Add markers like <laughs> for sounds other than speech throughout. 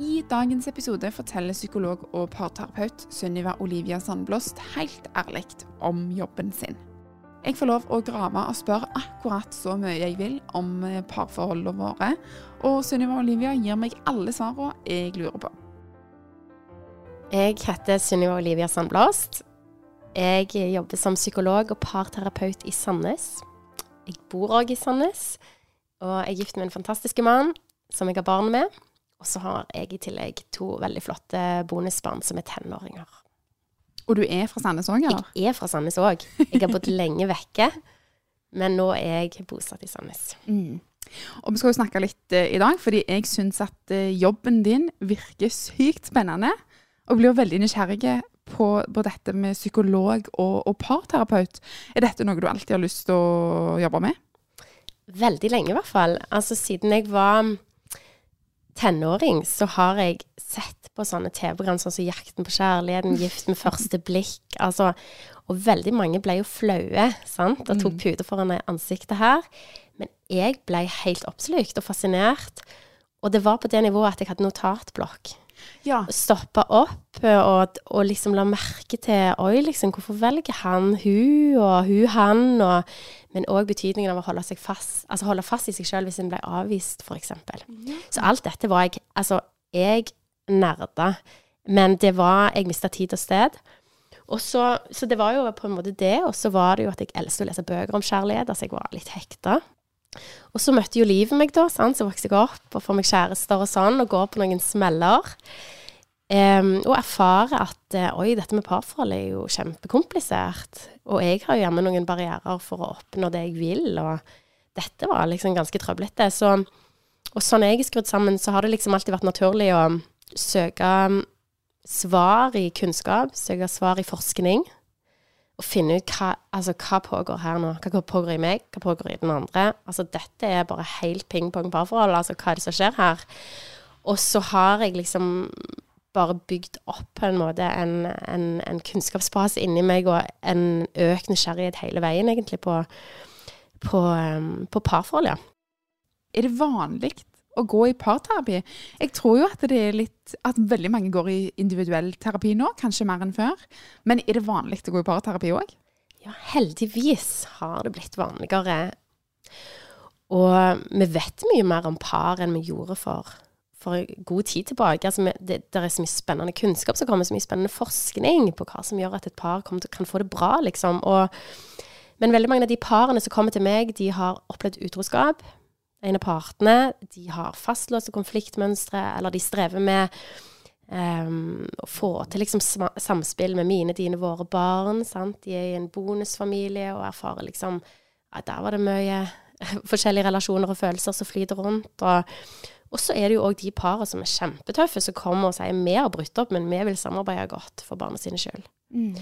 I dagens episode forteller psykolog og parterapeut Sunniva Olivia Sandblåst helt ærlig om jobben sin. Jeg får lov å grave og spørre akkurat så mye jeg vil om eh, parforholdene våre, og Sunniva Olivia gir meg alle svarene jeg lurer på. Jeg heter Sunniva Olivia Sandblåst. Jeg jobber som psykolog og parterapeut i Sandnes. Jeg bor òg i Sandnes, og jeg er gift med en fantastisk mann som jeg har barn med. Og så har jeg i tillegg to veldig flotte bonusbarn som er tenåringer. Og du er fra Sandnes òg, eller? Jeg er fra Sandnes òg. Jeg har bodd lenge vekke, men nå er jeg bosatt i Sandnes. Mm. Og vi skal jo snakke litt uh, i dag, fordi jeg syns at uh, jobben din virker sykt spennende. Og blir veldig nysgjerrig på, på dette med psykolog og, og, parterapeut. Er dette noe du alltid har lyst til å jobbe med? Veldig lenge, i hvert fall. Altså siden jeg var tenåring, så har jeg sett på sånne TV-program sånn som 'Jakten på kjærligheten', 'Gift med første blikk'. Altså, og veldig mange ble jo flaue sant, og tok puter foran ansiktet her. Men jeg ble helt oppslukt og fascinert. Og det var på det nivået at jeg hadde notatblokk. Ja. Stoppe opp og, og, liksom la merke til Oi, liksom, hvorfor velger han hun og hun han? Og, men òg betydningen av å holde fast Altså holde fast i seg sjøl hvis en ble avvist, f.eks. Mm. Så alt dette var jeg Altså, jeg nerda. Men det var Jeg mista tid og sted. Og så, så det var jo på en måte det. Og så var det jo at jeg elsket å lese bøker om kjærlighet. Altså jeg var litt hekta. Og så møtte jo livet meg, da. Sant? Så vokste jeg opp og får meg kjærester og sånn, og går på noen smeller. Um, og erfare at uh, oi, dette med parforhold er jo kjempekomplisert. Og jeg har jo gjerne noen barrierer for å oppnå det jeg vil, og dette var liksom ganske trøblete. Så, og sånn jeg er skrudd sammen, så har det liksom alltid vært naturlig å søke svar i kunnskap, søke svar i forskning å finne ut hva, altså, hva pågår her nå. Hva pågår i meg, hva pågår i den andre. Altså, dette er bare helt ping-pong parforhold. Altså, hva er det som skjer her? Og så har jeg liksom bare bygd opp på en måte en, en, en kunnskapsbase inni meg, og en økt nysgjerrighet hele veien, egentlig, på, på, um, på parforhold, ja. Er det vanlig å gå i parterapi. Jeg tror jo at det er litt At veldig mange går i individuell terapi nå, kanskje mer enn før. Men er det vanlig å gå i parterapi òg? Ja, heldigvis har det blitt vanligere. Og vi vet mye mer om par enn vi gjorde for, for god tid tilbake. Altså, det, det, er så mye spennende kunnskap som kommer, så mye spennende forskning på hva som gjør at et par til, kan få det bra, liksom. Og, men veldig mange av de parene som kommer til meg, de har opplevd utroskap en av partene de har fastlåste konfliktmønstre, eller de strever med um, å få til liksom samspill med mine, dine, våre barn. Sant? De er i en bonusfamilie og erfarer liksom at der var det mye <laughs> forskjellige relasjoner og følelser som flyter rundt. Og, og så er det jo òg de parene som er kjempetøffe, som kommer og sier vi har brutt opp, men vi vil samarbeide godt for barna sine sjøl. Mm.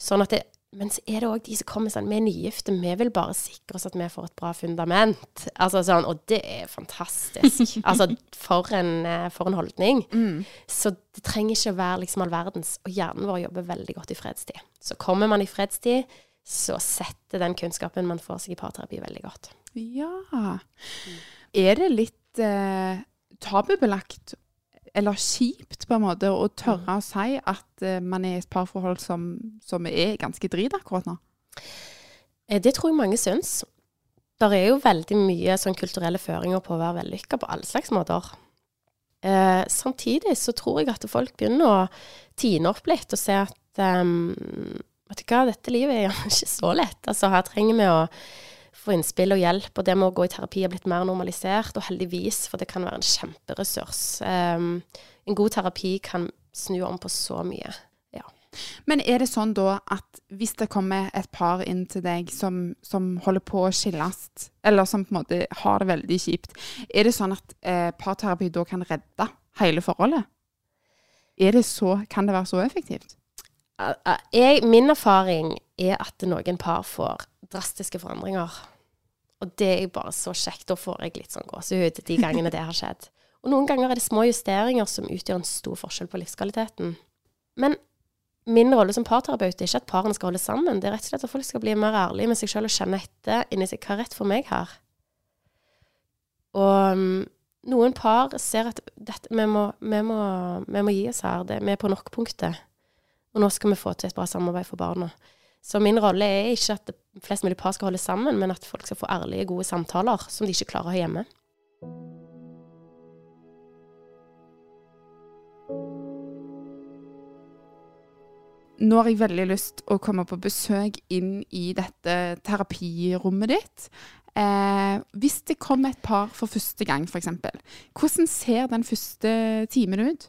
Sånn at det, men så er det òg de som kommer sånn Vi er nygifte, vi vil bare sikre oss at vi får et bra fundament. Altså sånn, Og det er fantastisk. <laughs> altså, for en, eh, for en holdning. Mm. Så det trenger ikke å være liksom all verdens. Og hjernen vår jobber veldig godt i fredstid. Så kommer man i fredstid, så setter den kunnskapen man får seg i parterapi, veldig godt. Ja. Er det litt eh, tabubelagt eller kjipt på en måte å tørre mm. å si at uh, man er i et parforhold som, som er ganske drit akkurat nå? Eh, det tror jeg mange syns. Det er jo veldig mye sånn kulturelle føringer på å være vellykka på alle slags måter. Eh, samtidig så tror jeg at folk begynner å tine opp litt og se at um, vet du hva, dette livet er ikke så lett. Altså her trenger vi å få innspill og hjelp. Og det med å gå i terapi har blitt mer normalisert, og heldigvis, for det kan være en kjemperessurs. Um, en god terapi kan snu om på så mye. Ja. Men er det sånn da at hvis det kommer et par inn til deg som, som holder på å skilles, eller som på en måte har det veldig kjipt, er det sånn at eh, parterapi da kan redde hele forholdet? Er det så, kan det være så effektivt? Jeg, min erfaring er at noen par får drastiske forandringer. Og det er bare så kjekt. Da får jeg litt sånn gåsehud de gangene det har skjedd. Og noen ganger er det små justeringer som utgjør en stor forskjell på livskvaliteten. Men min rolle som parterapeut er ikke at parene skal holde sammen. Det er rett og slett at folk skal bli mer ærlige med seg selv og kjenne etter inni seg hva er rett for meg her. Og mm, noen par ser at dette, vi, må, vi, må, vi må gi oss her. Det, vi er på nok-punktet. Og nå skal vi få til et bra samarbeid for barna. Så min rolle er ikke at flest mulig par skal holde sammen, men at folk skal få ærlige, gode samtaler som de ikke klarer å ha hjemme. Nå har jeg veldig lyst å komme på besøk inn i dette terapirommet ditt. Eh, hvis det kommer et par for første gang, f.eks., hvordan ser den første timen ut?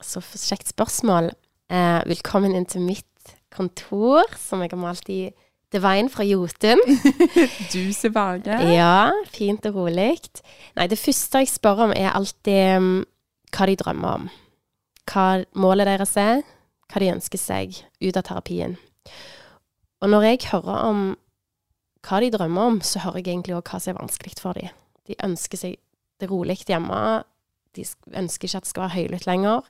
Så kjekt spørsmål. Eh, velkommen inn til mitt kontor, som jeg har malt i Divine fra Jotun. <laughs> du ser bare. Ja, fint og rolig. Nei, det første jeg spør om, er alltid um, hva de drømmer om. Hva målet deres er hva de ønsker seg ut av terapien. Og når jeg hører om hva de drømmer om, så hører jeg egentlig òg hva som er vanskelig for dem. De ønsker seg det rolig hjemme. De ønsker ikke at det skal være høylytt lenger.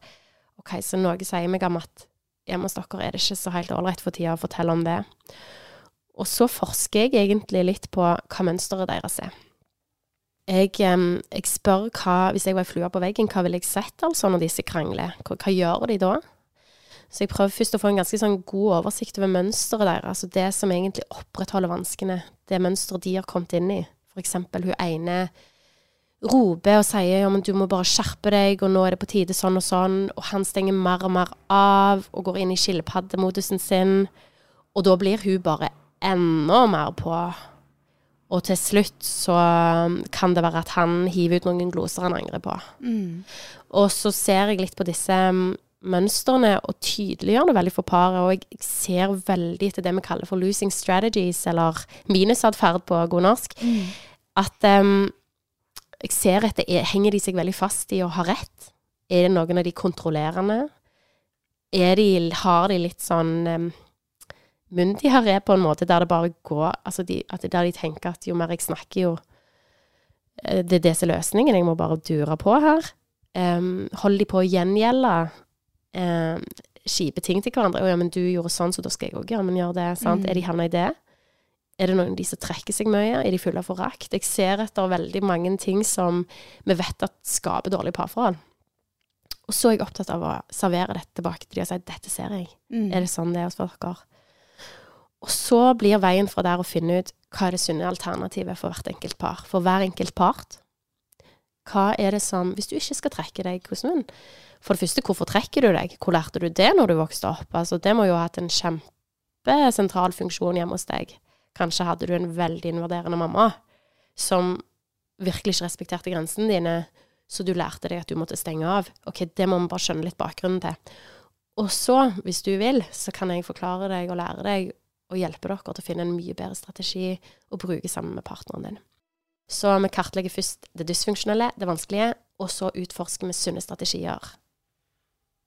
Ok, Så noe sier meg om at hjemme hos dere er det ikke så helt ålreit for tida å fortelle om det. Og så forsker jeg egentlig litt på hva mønsteret deres er. Jeg, jeg spør hva, hvis jeg var flua på veggen, hva ville jeg sett altså når disse krangler? Hva, hva gjør de da? Så jeg prøver først å få en ganske sånn god oversikt over mønsteret deres. Altså det som egentlig opprettholder vanskene. Det mønsteret de har kommet inn i. For eksempel hun ene roper og sier ja, men du må bare skjerpe deg, og nå er det på tide sånn og sånn. Og han stenger mer og mer av og går inn i skilpaddemodusen sin. Og da blir hun bare enda mer på. Og til slutt så kan det være at han hiver ut noen gloser han angrer på. Mm. Og så ser jeg litt på disse mønstrene og tydeliggjør det veldig for paret. Og jeg ser veldig etter det vi kaller for losing strategies, eller minusatferd på god norsk. Mm. At um, jeg ser etter Henger de seg veldig fast i å ha rett? Er det noen av de kontrollerende? Er de, har de litt sånn um, myndigere på en måte der det bare går altså de, at Der de tenker at jo mer jeg snakker, jo eh, Det er det som er løsningen. Jeg må bare dure på her. Um, holder de på å gjengjelde um, kjipe ting til hverandre. 'Å ja, men du gjorde sånn, så da skal jeg òg gjøre, men gjør det.' sant? Mm. Er de havna i det? Er det noen av de som trekker seg mye? Er de fulle av forakt? Jeg ser etter veldig mange ting som vi vet at skaper dårlige parforhold. Og så er jeg opptatt av å servere dette tilbake til de og si 'dette ser jeg'. Mm. Er det sånn det er hos dere? Og så blir veien fra der å finne ut hva er det sunne alternativet for hvert enkelt par. For hver enkelt part. Hva er det som Hvis du ikke skal trekke deg hos noen, for det første, hvorfor trekker du deg? Hvor lærte du det når du vokste opp? Altså, det må jo ha hatt en kjempesentral funksjon hjemme hos deg. Kanskje hadde du en veldig invaderende mamma som virkelig ikke respekterte grensene dine, så du lærte deg at du måtte stenge av. Ok, det må vi bare skjønne litt bakgrunnen til. Og så, hvis du vil, så kan jeg forklare deg og lære deg og hjelper dere til å finne en mye bedre strategi å bruke sammen med partneren din. Så vi kartlegger først det dysfunksjonelle, det vanskelige, og så utforsker vi sunne strategier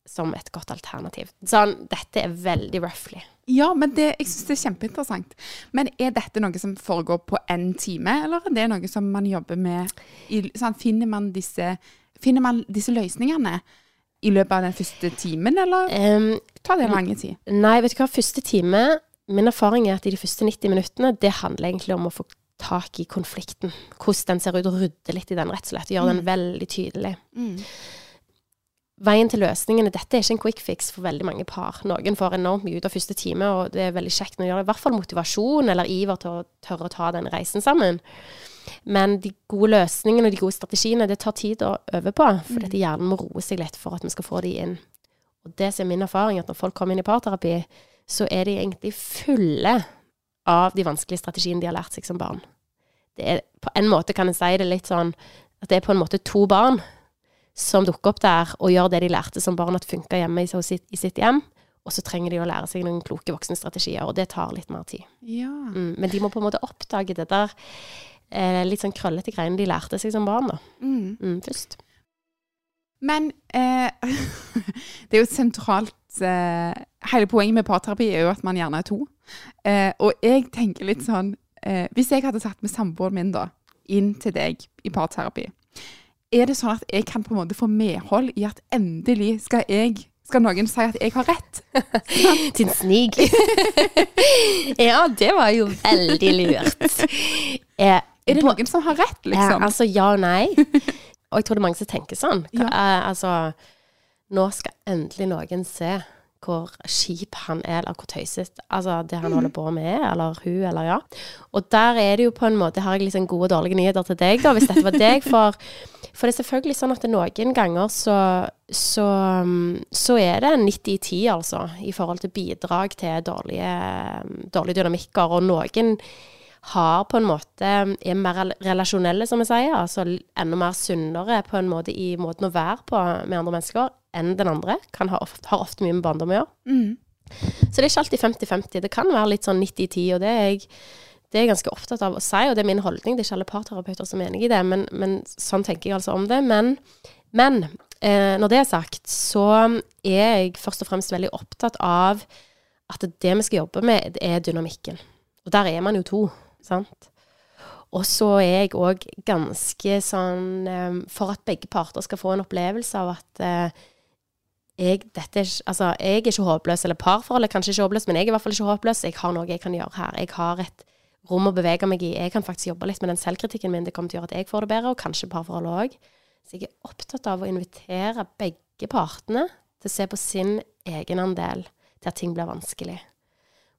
som et godt alternativ. Sånn, dette er veldig roughly. Ja, men det, jeg syns det er kjempeinteressant. Men er dette noe som foregår på én time, eller er det noe som man jobber med i, sånn, finner, man disse, finner man disse løsningene i løpet av den første timen, eller um, tar det lang tid? Nei, vet du hva, første time Min erfaring er at i de første 90 minuttene, det handler egentlig om å få tak i konflikten. Hvordan den ser ut, og rydde litt i den, rett og slett. Gjøre mm. den veldig tydelig. Mm veien til løsningene Dette er ikke en quick fix for veldig mange par. Noen får enormt mye ut av første time, og det er veldig kjekt når de gjør det. I hvert fall motivasjon eller iver til å tørre å ta den reisen sammen. Men de gode løsningene og de gode strategiene, det tar tid å øve på. For mm. dette hjernen må roe seg litt for at vi skal få de inn. Og det som er min erfaring, at når folk kommer inn i parterapi, så er de egentlig fulle av de vanskelige strategiene de har lært seg som barn. Det er, på en måte kan jeg si det litt sånn at det er på en måte to barn som dukker opp der og gjør det de lærte som barn at funka hjemme i sitt, i sitt, hjem. Og så trenger de å lære seg noen kloke voksenstrategier, og det tar litt mer tid. Ja. Mm, men de må på en måte oppdage det der eh, litt sånn krøllete greiene de lærte seg som barn, da. Mm. Mm, først. Men eh, <laughs> det er jo et sentralt eh, Hele poenget med parterapi er jo at man gjerne er to. Eh, og jeg tenker litt sånn eh, Hvis jeg hadde satt med samboeren min da, inn til deg i parterapi, er det sånn at jeg kan på en måte få medhold i at endelig skal jeg skal noen si at jeg har rett? <laughs> Din snig. <laughs> ja, det var jo veldig lurt. <laughs> Eh, er det noen som har rett, liksom? Altså ja og nei. Og jeg tror det er mange som tenker sånn. Ja. Eh, altså, nå skal endelig noen se hvor kjip han er, eller hvor tøysete altså, det han holder på med, er, eller hun, eller ja. Og der er det jo på en måte, har jeg liksom gode og dårlige nyheter til deg, da, hvis dette var deg. For, for det er selvfølgelig sånn at noen ganger så, så, så er det 90-10, altså, i forhold til bidrag til dårlige, dårlige dynamikker. Og noen har på en måte er mer relasjonelle, som jeg sier. Altså enda mer sunnere på en måte i måten å være på med andre mennesker enn den andre. Kan ha ofte, har ofte mye med barndom å gjøre. Mm. Så det er ikke alltid 50-50. Det kan være litt sånn 90-10, og det er jeg det er jeg ganske opptatt av å si, og det er min holdning. Det er ikke alle parterapeuter som er enig i det, men, men sånn tenker jeg altså om det. Men, men eh, når det er sagt, så er jeg først og fremst veldig opptatt av at det vi skal jobbe med, er dynamikken. Og der er man jo to, sant? Og så er jeg òg ganske sånn eh, For at begge parter skal få en opplevelse av at eh, jeg, dette altså, jeg er ikke håpløs, eller parforholdet er kanskje ikke håpløst, men jeg er i hvert fall ikke håpløs. Jeg har noe jeg kan gjøre her. Jeg har et rom å bevege meg i. Jeg kan faktisk jobbe litt med den selvkritikken min. Det kommer til å gjøre at jeg får det bedre, og kanskje parforholdet òg. Så jeg er opptatt av å invitere begge partene til å se på sin egenandel til at ting blir vanskelig.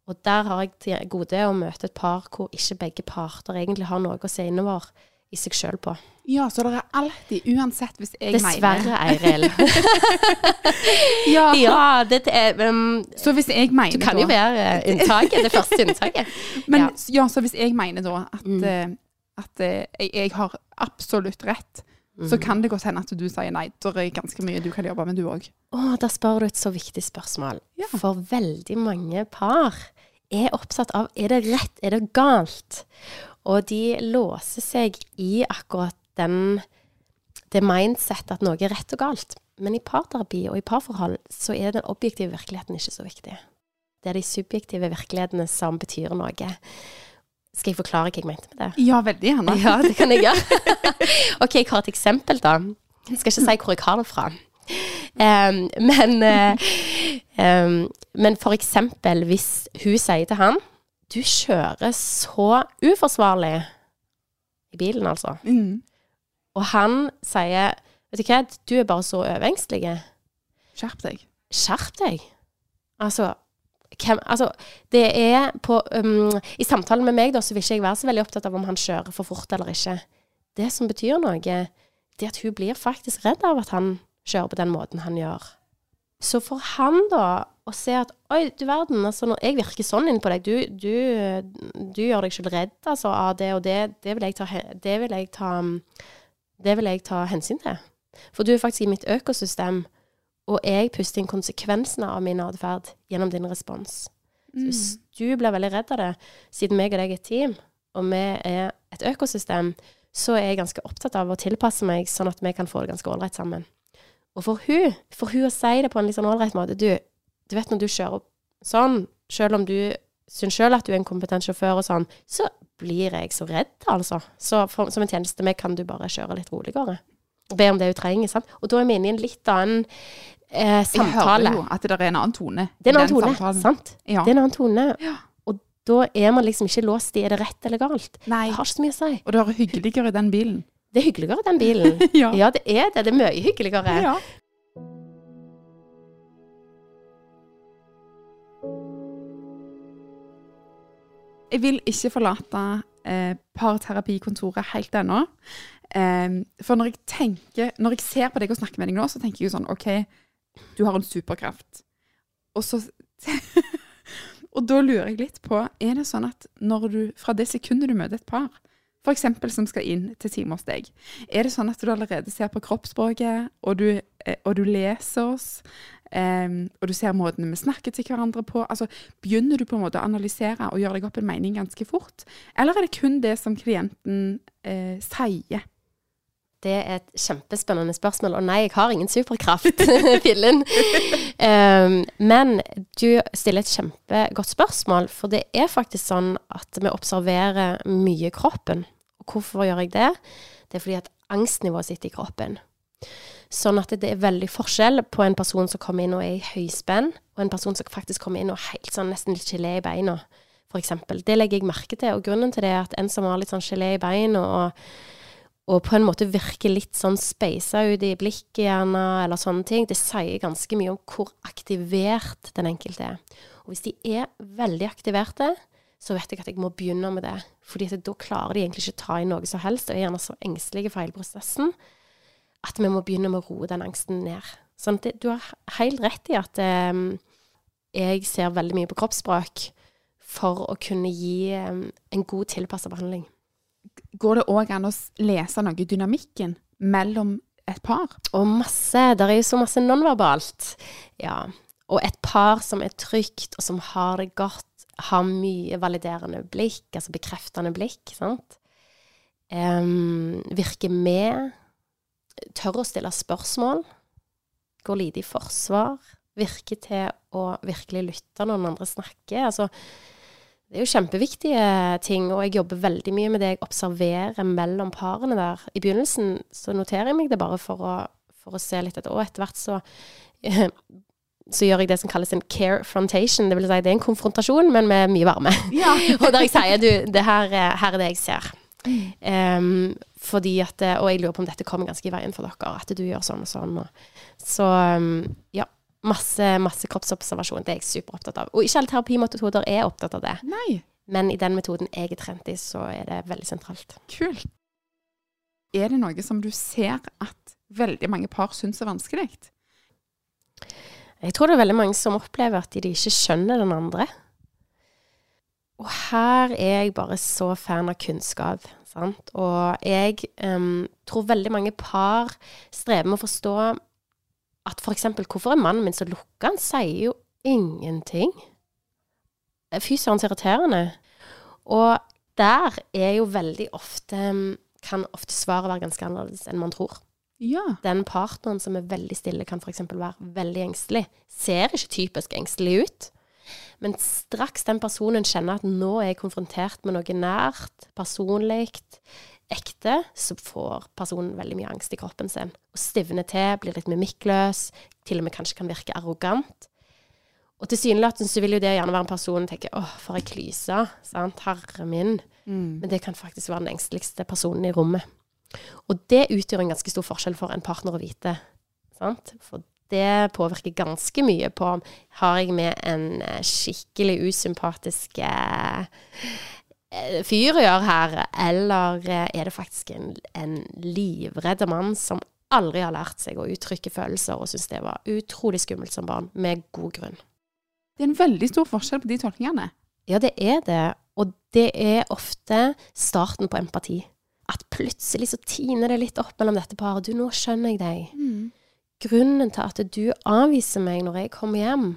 Og der har jeg til gode å møte et par hvor ikke begge parter egentlig har noe å se innover i seg sjøl på. Ja, så det er alltid, uansett hvis jeg Dessverre, mener Eiril. <laughs> Ja. ja, det er um, Så hvis jeg mener Du kan jo være inntaket, det første inntaket. <laughs> Men Ja. ja. så hvis jeg mener da at, Mm. eh, at eh, jeg, jeg har absolutt rett, Mm. så kan det godt hende at du sier nei. Da er det ganske mye du kan jobbe med, du òg. Å, der spør du et så viktig spørsmål. Ja. For veldig mange par er opptatt av er det rett, er det galt? Og de låser seg i akkurat den, det mindset at noe er rett og galt. Men i parterapi og i parforhold så er den objektive virkeligheten ikke så viktig. Det er de subjektive virkelighetene som betyr noe. Skal jeg forklare hva jeg mente med det? Ja, veldig gjerne. Ja, det kan jeg gjøre. <laughs> ok, jeg har et eksempel, da. Jeg skal ikke si hvor jeg har det fra. Um, men, uh, um, men for eksempel hvis hun sier til han Du kjører så uforsvarlig i bilen, altså. Mm. Og han sier Vet du hva, du er bare så overengstelig. Skjerp deg. Skjerp deg. Altså, hvem, altså det er på um, I samtalen med meg, da, så vil ikke jeg være så veldig opptatt av om han kjører for fort eller ikke. Det som betyr noe, det er at hun blir faktisk redd av at han kjører på den måten han gjør. Så for han, da, å se at Oi, du verden, altså når jeg virker sånn inn på deg, du, du, du gjør deg selv redd altså, av det og det, det vil jeg ta, det vil jeg ta, det vil jeg ta hensyn til. For du er faktisk i mitt økosystem, og jeg puster inn konsekvensene av min atferd gjennom din respons. Så hvis du blir veldig redd av det, siden meg og deg er et team, og vi er et økosystem, så er jeg ganske opptatt av å tilpasse meg, sånn at vi kan få det ganske ålreit sammen. Og for hun, for hun å si det på en litt sånn ålreit måte Du, du vet når du kjører sånn, selv om du syns sjøl at du er en kompetent sjåfør og sånn, så blir jeg så redd, altså. Så for, som en tjeneste med kan du bare kjøre litt roligere. Be om det hun trenger, sant. Og da er vi inne i en litt annen eh, Jeg hører jo at det er en annen tone. Det er en i annen den tone, samtalen. sant? Ja. Det er en annen tone. Ja. Og da er man liksom ikke låst i er det rett eller galt. Nei. Det har ikke så mye å si. Og det er hyggeligere i den bilen. Det er hyggeligere, den bilen. <laughs> Ja. Ja, det er det. Det er mye hyggeligere. Ja. Jeg vil ikke forlate eh, parterapikontoret helt ennå. Eh, for når jeg tenker Når jeg ser på deg og snakker med deg nå, så tenker jeg jo sånn OK, du har en superkraft. Og så <laughs> Og da lurer jeg litt på Er det sånn at når du fra det sekundet du møter et par, f.eks. som skal inn til time hos deg, er det sånn at du allerede ser på kroppsspråket, og du, eh, og du leser oss, em, og du ser måten vi snakker til hverandre på? Altså, Begynner du på en måte å analysere og gjøre deg opp en mening ganske fort? Eller er det kun det som klienten uh, sier? Det er et kjempespennende spørsmål, og nei, jeg har ingen superkraft, <laughs> fillen. Um, men du stiller et kjempegodt spørsmål, for det er faktisk sånn at vi observerer mye kroppen. Og hvorfor gjør jeg det? Det er fordi at angstnivået sitter i kroppen. Sånn at det er veldig forskjell på en person som kommer inn og er i høyspenn, og en person som faktisk kommer inn og helt sånn nesten litt gelé i beina, eksempel. Det legger jeg merke til, og grunnen til det er at en som har litt sånn gelé i beina og og på en måte virker litt sånn speisa ut i blikket gjerne, eller sånne ting, det sier ganske mye om hvor aktivert den enkelte er. Og hvis de er veldig aktiverte, så vet jeg at jeg må begynne med det. Fordi da klarer de egentlig ikke å ta inn noe som helst, og er gjerne så engstelige for hele prosessen at vi må begynne med å roe den angsten ned. Sånn det, du har helt rett i at eh, jeg ser veldig mye på kroppsspråk for å kunne gi eh, en god tilpassa behandling. Går det òg an å lese noe i dynamikken mellom et par? Og masse. Der er jo så masse nonverbalt. Ja. Og et par som er trygt, og som har det godt, har mye validerende blikk, altså bekreftende blikk, sant. Um, virker med. Tør å stille spørsmål. Går lite i forsvar. Virker til å virkelig lytte når den andre snakker. Altså, det er jo kjempeviktige ting, og jeg jobber veldig mye med det jeg observerer mellom parene der. I begynnelsen så noterer jeg meg det bare for å, for å se litt etter, og etter hvert så <laughs> så gjør jeg det som kalles en care frontation. Det vil si det er en konfrontasjon, men med mye varme. Ja. <laughs> og der jeg sier du, det her, her er det jeg ser. Um, fordi at, Og jeg lurer på om dette kommer ganske i veien for dere, at du gjør sånn og sånn. Så ja, Masse, masse kroppsobservasjon. Det er jeg superopptatt av. Og ikke alle terapimetoder er opptatt av det. Nei. Men i den metoden jeg er trent i, så er det veldig sentralt. Kult. Er det noe som du ser at veldig mange par syns er vanskelig? Jeg tror det er veldig mange som opplever at de ikke skjønner den andre. Og her er jeg bare så fan av kunnskap. Sant? Og jeg um, tror veldig mange par strever med å forstå at f.eks. hvorfor er mannen min så lukka? Han sier jo ingenting. Fy søren, så irriterende. Og der er jo veldig ofte Kan ofte svaret være ganske annerledes enn man tror. Ja. Den partneren som er veldig stille, kan f.eks. være veldig engstelig. Ser ikke typisk engstelig ut. Men straks den personen kjenner at nå er jeg konfrontert med noe nært, personlig, ekte, så får personen veldig mye angst i kroppen sin. Og stivner til, blir litt mimikkløs, til og med kanskje kan virke arrogant. Og tilsynelatende så vil jo det gjerne være en person som tenker 'Å, for ei klyse', sant, herre min. Mm. Men det kan faktisk være den engsteligste personen i rommet. Og det utgjør en ganske stor forskjell for en partner å vite. Sant? For det påvirker ganske mye på om Har jeg med en eh, skikkelig usympatisk eh, Eh, fyr å gjøre her, eller er det faktisk en, en livredd mann som aldri har lært seg å uttrykke følelser, og syns det var utrolig skummelt som barn, med god grunn. Det er en veldig stor forskjell på de tolkningene. Ja, det er det. Og det er ofte starten på empati. At plutselig så tiner det litt opp mellom dette paret. Du, nå skjønner jeg deg. Mm. Grunnen til at du avviser meg når jeg kommer hjem,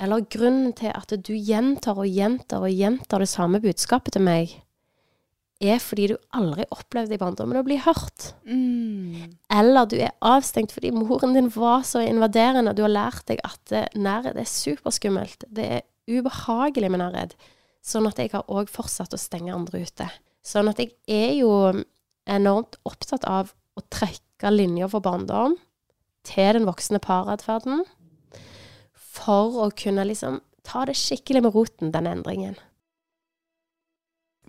eller grunnen til at du gjentar og gjentar og gjentar det samme budskapet til meg, er fordi du aldri opplevde i barndommen å bli hørt. Mm. Eller du er avstengt fordi moren din var så invaderende, du har lært deg at nærhet er superskummelt. Det er ubehagelig med nærhet. Sånn at jeg har òg fortsatt å stenge andre ute. Sånn at jeg er jo enormt opptatt av å trekke linjer for barndom til den voksne paratferden for å kunne liksom ta det skikkelig med roten, den endringen.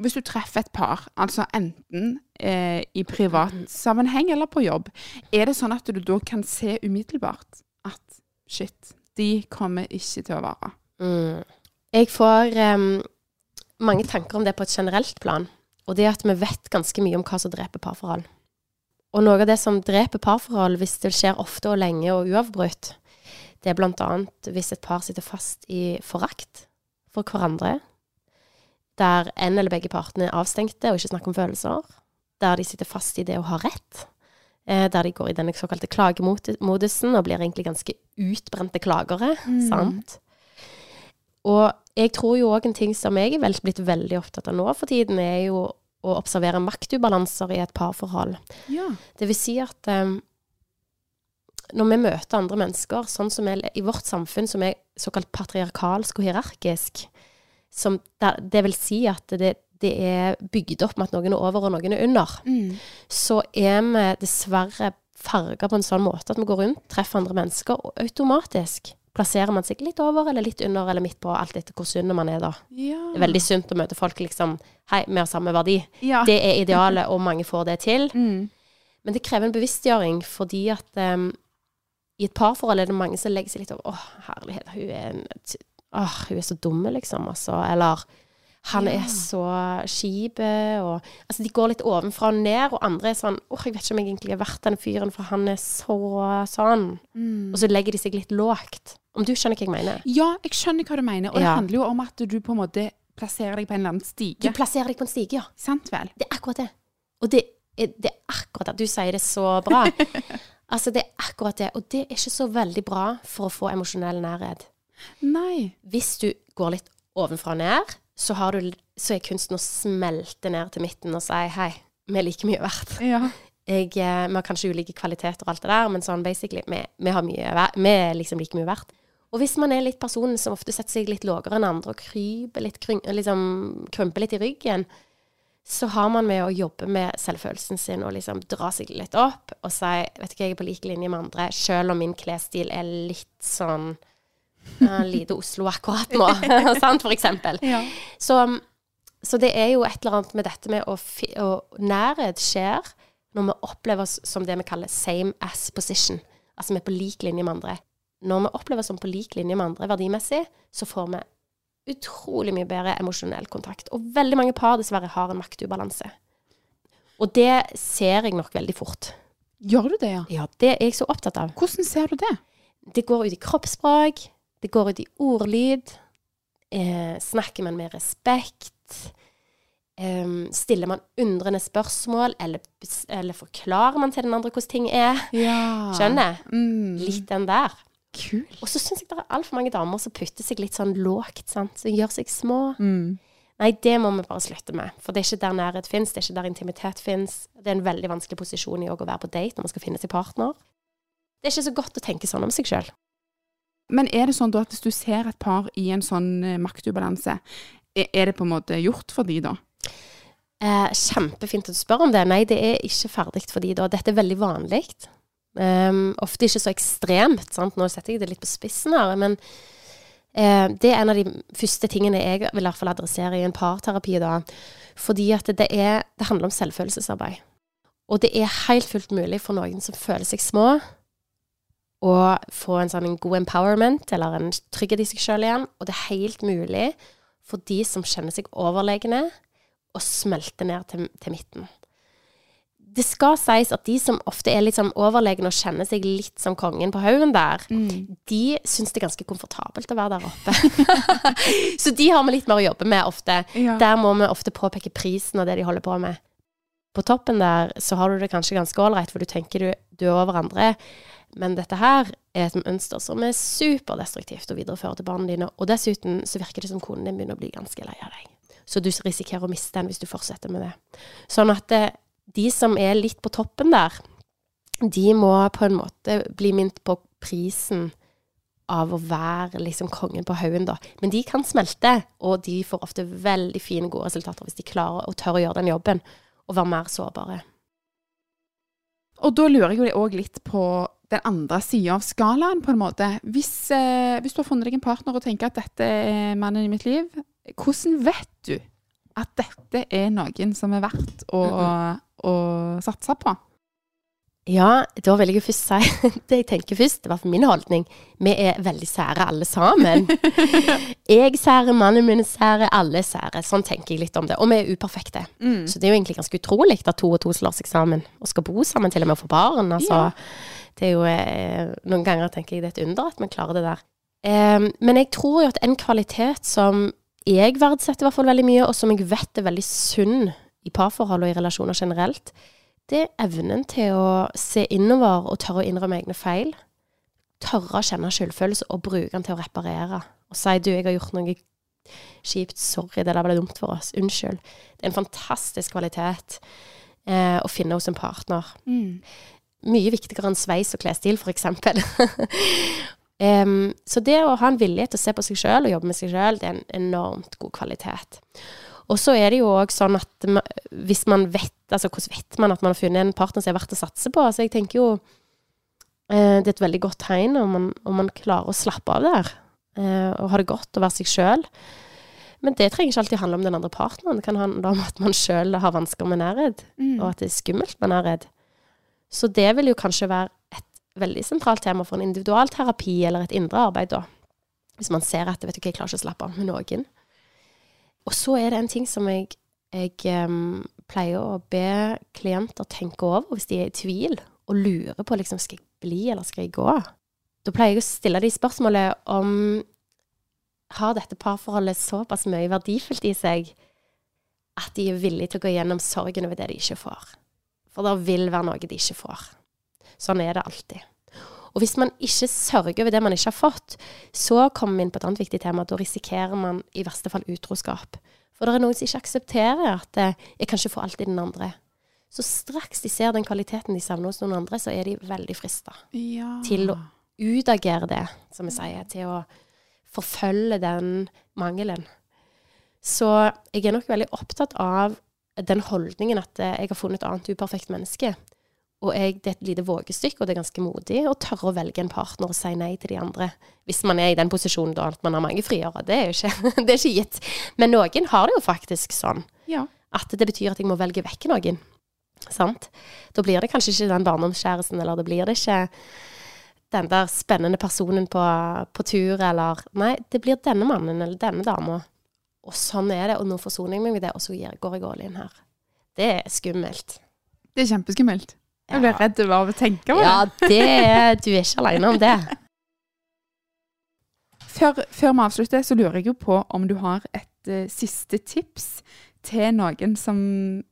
Hvis du treffer et par, altså enten eh, i privat mm. sammenheng eller på jobb, er det sånn at du da kan se umiddelbart at shit, de kommer ikke til å vare? Mm. Jeg får eh, mange tanker om det på et generelt plan. Og det at vi vet ganske mye om hva som dreper parforhold. Og noe av det som dreper parforhold, hvis det skjer ofte og lenge og uavbrutt, det er bl.a. hvis et par sitter fast i forakt for hverandre, der en eller begge partene er avstengte og ikke snakker om følelser, der de sitter fast i det å ha rett, eh, der de går i denne såkalte klagemodusen og blir egentlig ganske utbrente klagere. Mm. sant? Og jeg tror jo òg en ting som jeg er blitt veldig opptatt av nå for tiden, er jo å observere maktubalanser i et parforhold. Ja. Det vil si at um, når vi møter andre mennesker, sånn som er i vårt samfunn, som er såkalt patriarkalsk og hierarkisk, som der, det vil si at det, det, er bygd opp med at noen er over og noen er under, mm. så er vi dessverre farga på en sånn måte at vi går rundt, treffer andre mennesker, og automatisk plasserer man seg litt over eller litt under eller midt på, alt etter hvor sunn man er, da. Ja. Det er veldig sunt å møte folk liksom Hei, vi har samme verdi. ja. Det er idealet, og mange får det til. <laughs> Mm. Men det krever en bevisstgjøring, fordi at um, i et parforhold er det mange som legger seg litt over Å, herlighet, hun er, en, åh, hun er så dumme, liksom. Altså. Eller han Ja. er så kjip. Altså, de går litt ovenfra og ned, og andre er sånn Åh, jeg vet ikke om jeg egentlig er verdt den fyren, for han er så sånn. Mm. Og så legger de seg litt lågt. Om du skjønner hva jeg mener? Ja, jeg skjønner hva du mener. Og det handler jo om at du på en måte plasserer deg på en eller annen stige. Du plasserer deg på en stige, ja. Sant vel? Det er akkurat det. Og det er, det er akkurat det. Du sier det så bra. <laughs> altså, det er akkurat det. Og det er ikke så veldig bra for å få emosjonell nærhet. Nei. Hvis du går litt ovenfra og ned, så, har du, så er kunsten å smelte ned til midten og si hei, vi er like mye verdt. Ja. Jeg, eh, vi har kanskje ulike kvaliteter og alt det der, men sånn basically, vi, vi, har mye, vi er liksom like mye verdt. Og hvis man er litt personen som ofte setter seg litt lavere enn andre og kryper litt, kryng, liksom krymper litt i ryggen, så har man med å jobbe med selvfølelsen sin og liksom dra seg litt opp og si vet du hva, jeg er på lik linje med andre, selv om min klesstil er litt sånn uh, lite Oslo akkurat nå, <laughs> sant, for eksempel. ja. Så, så det er jo et eller annet med dette med å, å Nærhet skjer når vi opplever oss som det vi kaller same as position. Altså vi er på lik linje med andre. Når vi opplever oss som på lik linje med andre verdimessig, så får vi utrolig mye bedre emosjonell kontakt. Og veldig mange par dessverre har en maktubalanse. Og det ser jeg nok veldig fort. Gjør du det, ja? Ja, det er jeg så opptatt av. Hvordan ser du det? Det går ut i kroppsspråk, det går ut i ordlyd. Eh, snakker man med respekt? Um, stiller man undrende spørsmål, eller, eller forklarer man til den andre hvordan ting er? Ja. Skjønner? Mm. Litt den der. Kul. Og så syns jeg det er altfor mange damer som putter seg litt sånn lågt, sant? som gjør seg små. Mm. Nei, det må vi bare slutte med. For det er ikke der nærhet fins, det er ikke der intimitet fins. Det er en veldig vanskelig posisjon i å være på date når man skal finne sin partner. Det er ikke så godt å tenke sånn om seg sjøl. Men er det sånn da at hvis du ser et par i en sånn eh, maktubalanse, er det på en måte gjort for de da? Eh, kjempefint at du spør om det. Nei, det er ikke ferdig for de da. Dette er veldig vanlig. Um, ofte ikke så ekstremt, sant. Nå setter jeg det litt på spissen her, men eh, det er en av de første tingene jeg vil i hvert fall adressere i en parterapi da. Fordi at det, er, det handler om selvfølelsesarbeid. Og det er helt fullt mulig for noen som føler seg små, å få en sånn en god empowerment, eller en trygghet i seg sjøl igjen. Og det er helt mulig for de som kjenner seg overlegne, å smelte ned til, til midten. Det skal sies at de som ofte er litt sånn overlegne og kjenner seg litt som kongen på haugen der, de syns det er ganske komfortabelt å være der oppe. <laughs> Så de har vi litt mer å jobbe med ofte. Ja. Der må vi ofte påpeke prisen og det de holder på med. På toppen der så har du det kanskje ganske ålreit, for du tenker du, du er over andre. Men dette her er et mønster som er superdestruktivt å videreføre til barna dine. Og dessuten så virker det som konen din begynner å bli ganske lei av deg. Så du risikerer å miste den hvis du fortsetter med det. Sånn at det, de som er litt på toppen der, de må på en måte bli minnet på prisen av å være liksom kongen på haugen, da. Men de kan smelte, og de får ofte veldig fine, gode resultater hvis de klarer å tørre å gjøre den jobben, og være mer sårbare. Og da lurer jeg jo òg litt på den andre sida av skalaen, på en måte. Hvis, eh, hvis du har funnet deg en partner og tenker at dette er mannen i mitt liv, hvordan vet du at dette er noen som er verdt å, å satse på? Ja, da vil jeg først si <laughs> det jeg tenker først, det var fall min holdning. Vi er veldig sære alle sammen. <laughs> Jeg sære, mannen min sære, alle sære. Sånn tenker jeg litt om det. Og vi er uperfekte. Mm. Så det er jo egentlig ganske utrolig at to og to slår seg sammen og skal bo sammen, til og med og få barn. Altså, Det er jo eh, Noen ganger tenker jeg det er et under at vi klarer det der. Em, men jeg tror jo at en kvalitet som jeg verdsetter i hvert fall veldig mye, og som jeg vet er veldig sunn i parforhold og i relasjoner generelt, det er evnen til å se innover og tørre å innrømme egne feil. Tørre å kjenne skyldfølelse og bruke den til å reparere. Og si 'du, jeg har gjort noe kjipt, sorry, det der ble dumt for oss, unnskyld'. Det er en fantastisk kvalitet eh, å finne hos en partner. Mm. Mye viktigere enn sveis og klesstil, for eksempel. <laughs> Så det å ha en vilje til å se på seg sjøl og jobbe med seg sjøl, det er en enormt god kvalitet. Og så er det jo òg sånn at hvis man vet Altså hvordan vet man at man har funnet en partner som er verdt å satse på? Altså jeg tenker jo Eh, det er et veldig godt tegn om man, om man klarer å slappe av der. Eh, og ha det godt og være seg sjøl. Men det trenger ikke alltid handle om den andre partneren. Det kan handle om at man sjøl har vansker med nærhet, Mm. og at det er skummelt med nærhet. Så det vil jo kanskje være et veldig sentralt tema for en individualterapi eller et indre arbeid, da. Hvis man ser at vet du hva, jeg klarer ikke å slappe av med noen. Og så er det en ting som jeg, jeg um, pleier å be klienter tenke over hvis de er i tvil og lurer på liksom, skal jeg bli eller skal jeg gå. Da pleier jeg å stille de spørsmålet om har dette parforholdet såpass mye verdifullt i seg at de er villige til å gå gjennom sorgen over det de ikke får. For det vil være noe de ikke får. Sånn er det alltid. Og hvis man ikke sørger over det man ikke har fått, så kommer vi inn på et annet viktig tema. Da risikerer man i verste fall utroskap. For det er noen som ikke aksepterer at eh, 'jeg kan ikke få alt i den andre'. Så straks de ser den kvaliteten de savner hos noen andre, så er de veldig frista Ja. til å utagere det, som vi sier, til å forfølge den mangelen. Så jeg er nok veldig opptatt av den holdningen at eh, jeg har funnet et annet uperfekt menneske. Og jeg, det er et lite vågestykke, og det er ganske modig å tørre å velge en partner og si nei til de andre. Hvis man er i den posisjonen da at man har mange friere. Det er jo ikke, <laughs> det er ikke gitt. Men noen har det jo faktisk sånn Ja. at det betyr at jeg må velge vekk noen. Sant? Da blir det kanskje ikke den barndomskjæresten, eller da blir det ikke den der spennende personen på, på tur, eller Nei, det blir denne mannen eller denne dama. Og sånn er det, og nå forsoner jeg meg med det, og så går jeg all in her. Det er skummelt. Det er kjempeskummelt. Jeg blir redd av å tenke på det. Ja, det er Du er ikke alene om det. <laughs> Før, før vi avslutter, så lurer jeg jo på om du har et uh, siste tips til noen som,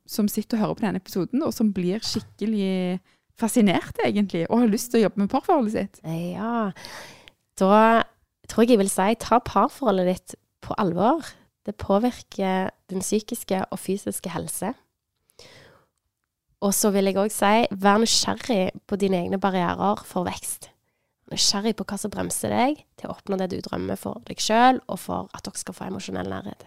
som sitter og hører på denne episoden, og som blir skikkelig fascinert, egentlig, og har lyst til å jobbe med parforholdet sitt. Ja. Da tror jeg jeg vil si ta parforholdet ditt på alvor. Det påvirker din psykiske og fysiske helse. Og så vil jeg òg si vær nysgjerrig på dine egne barrierer for vekst. Nysgjerrig på hva som bremser deg til å oppnå det du drømmer for deg sjøl, og for at dere skal få emosjonell nærhet.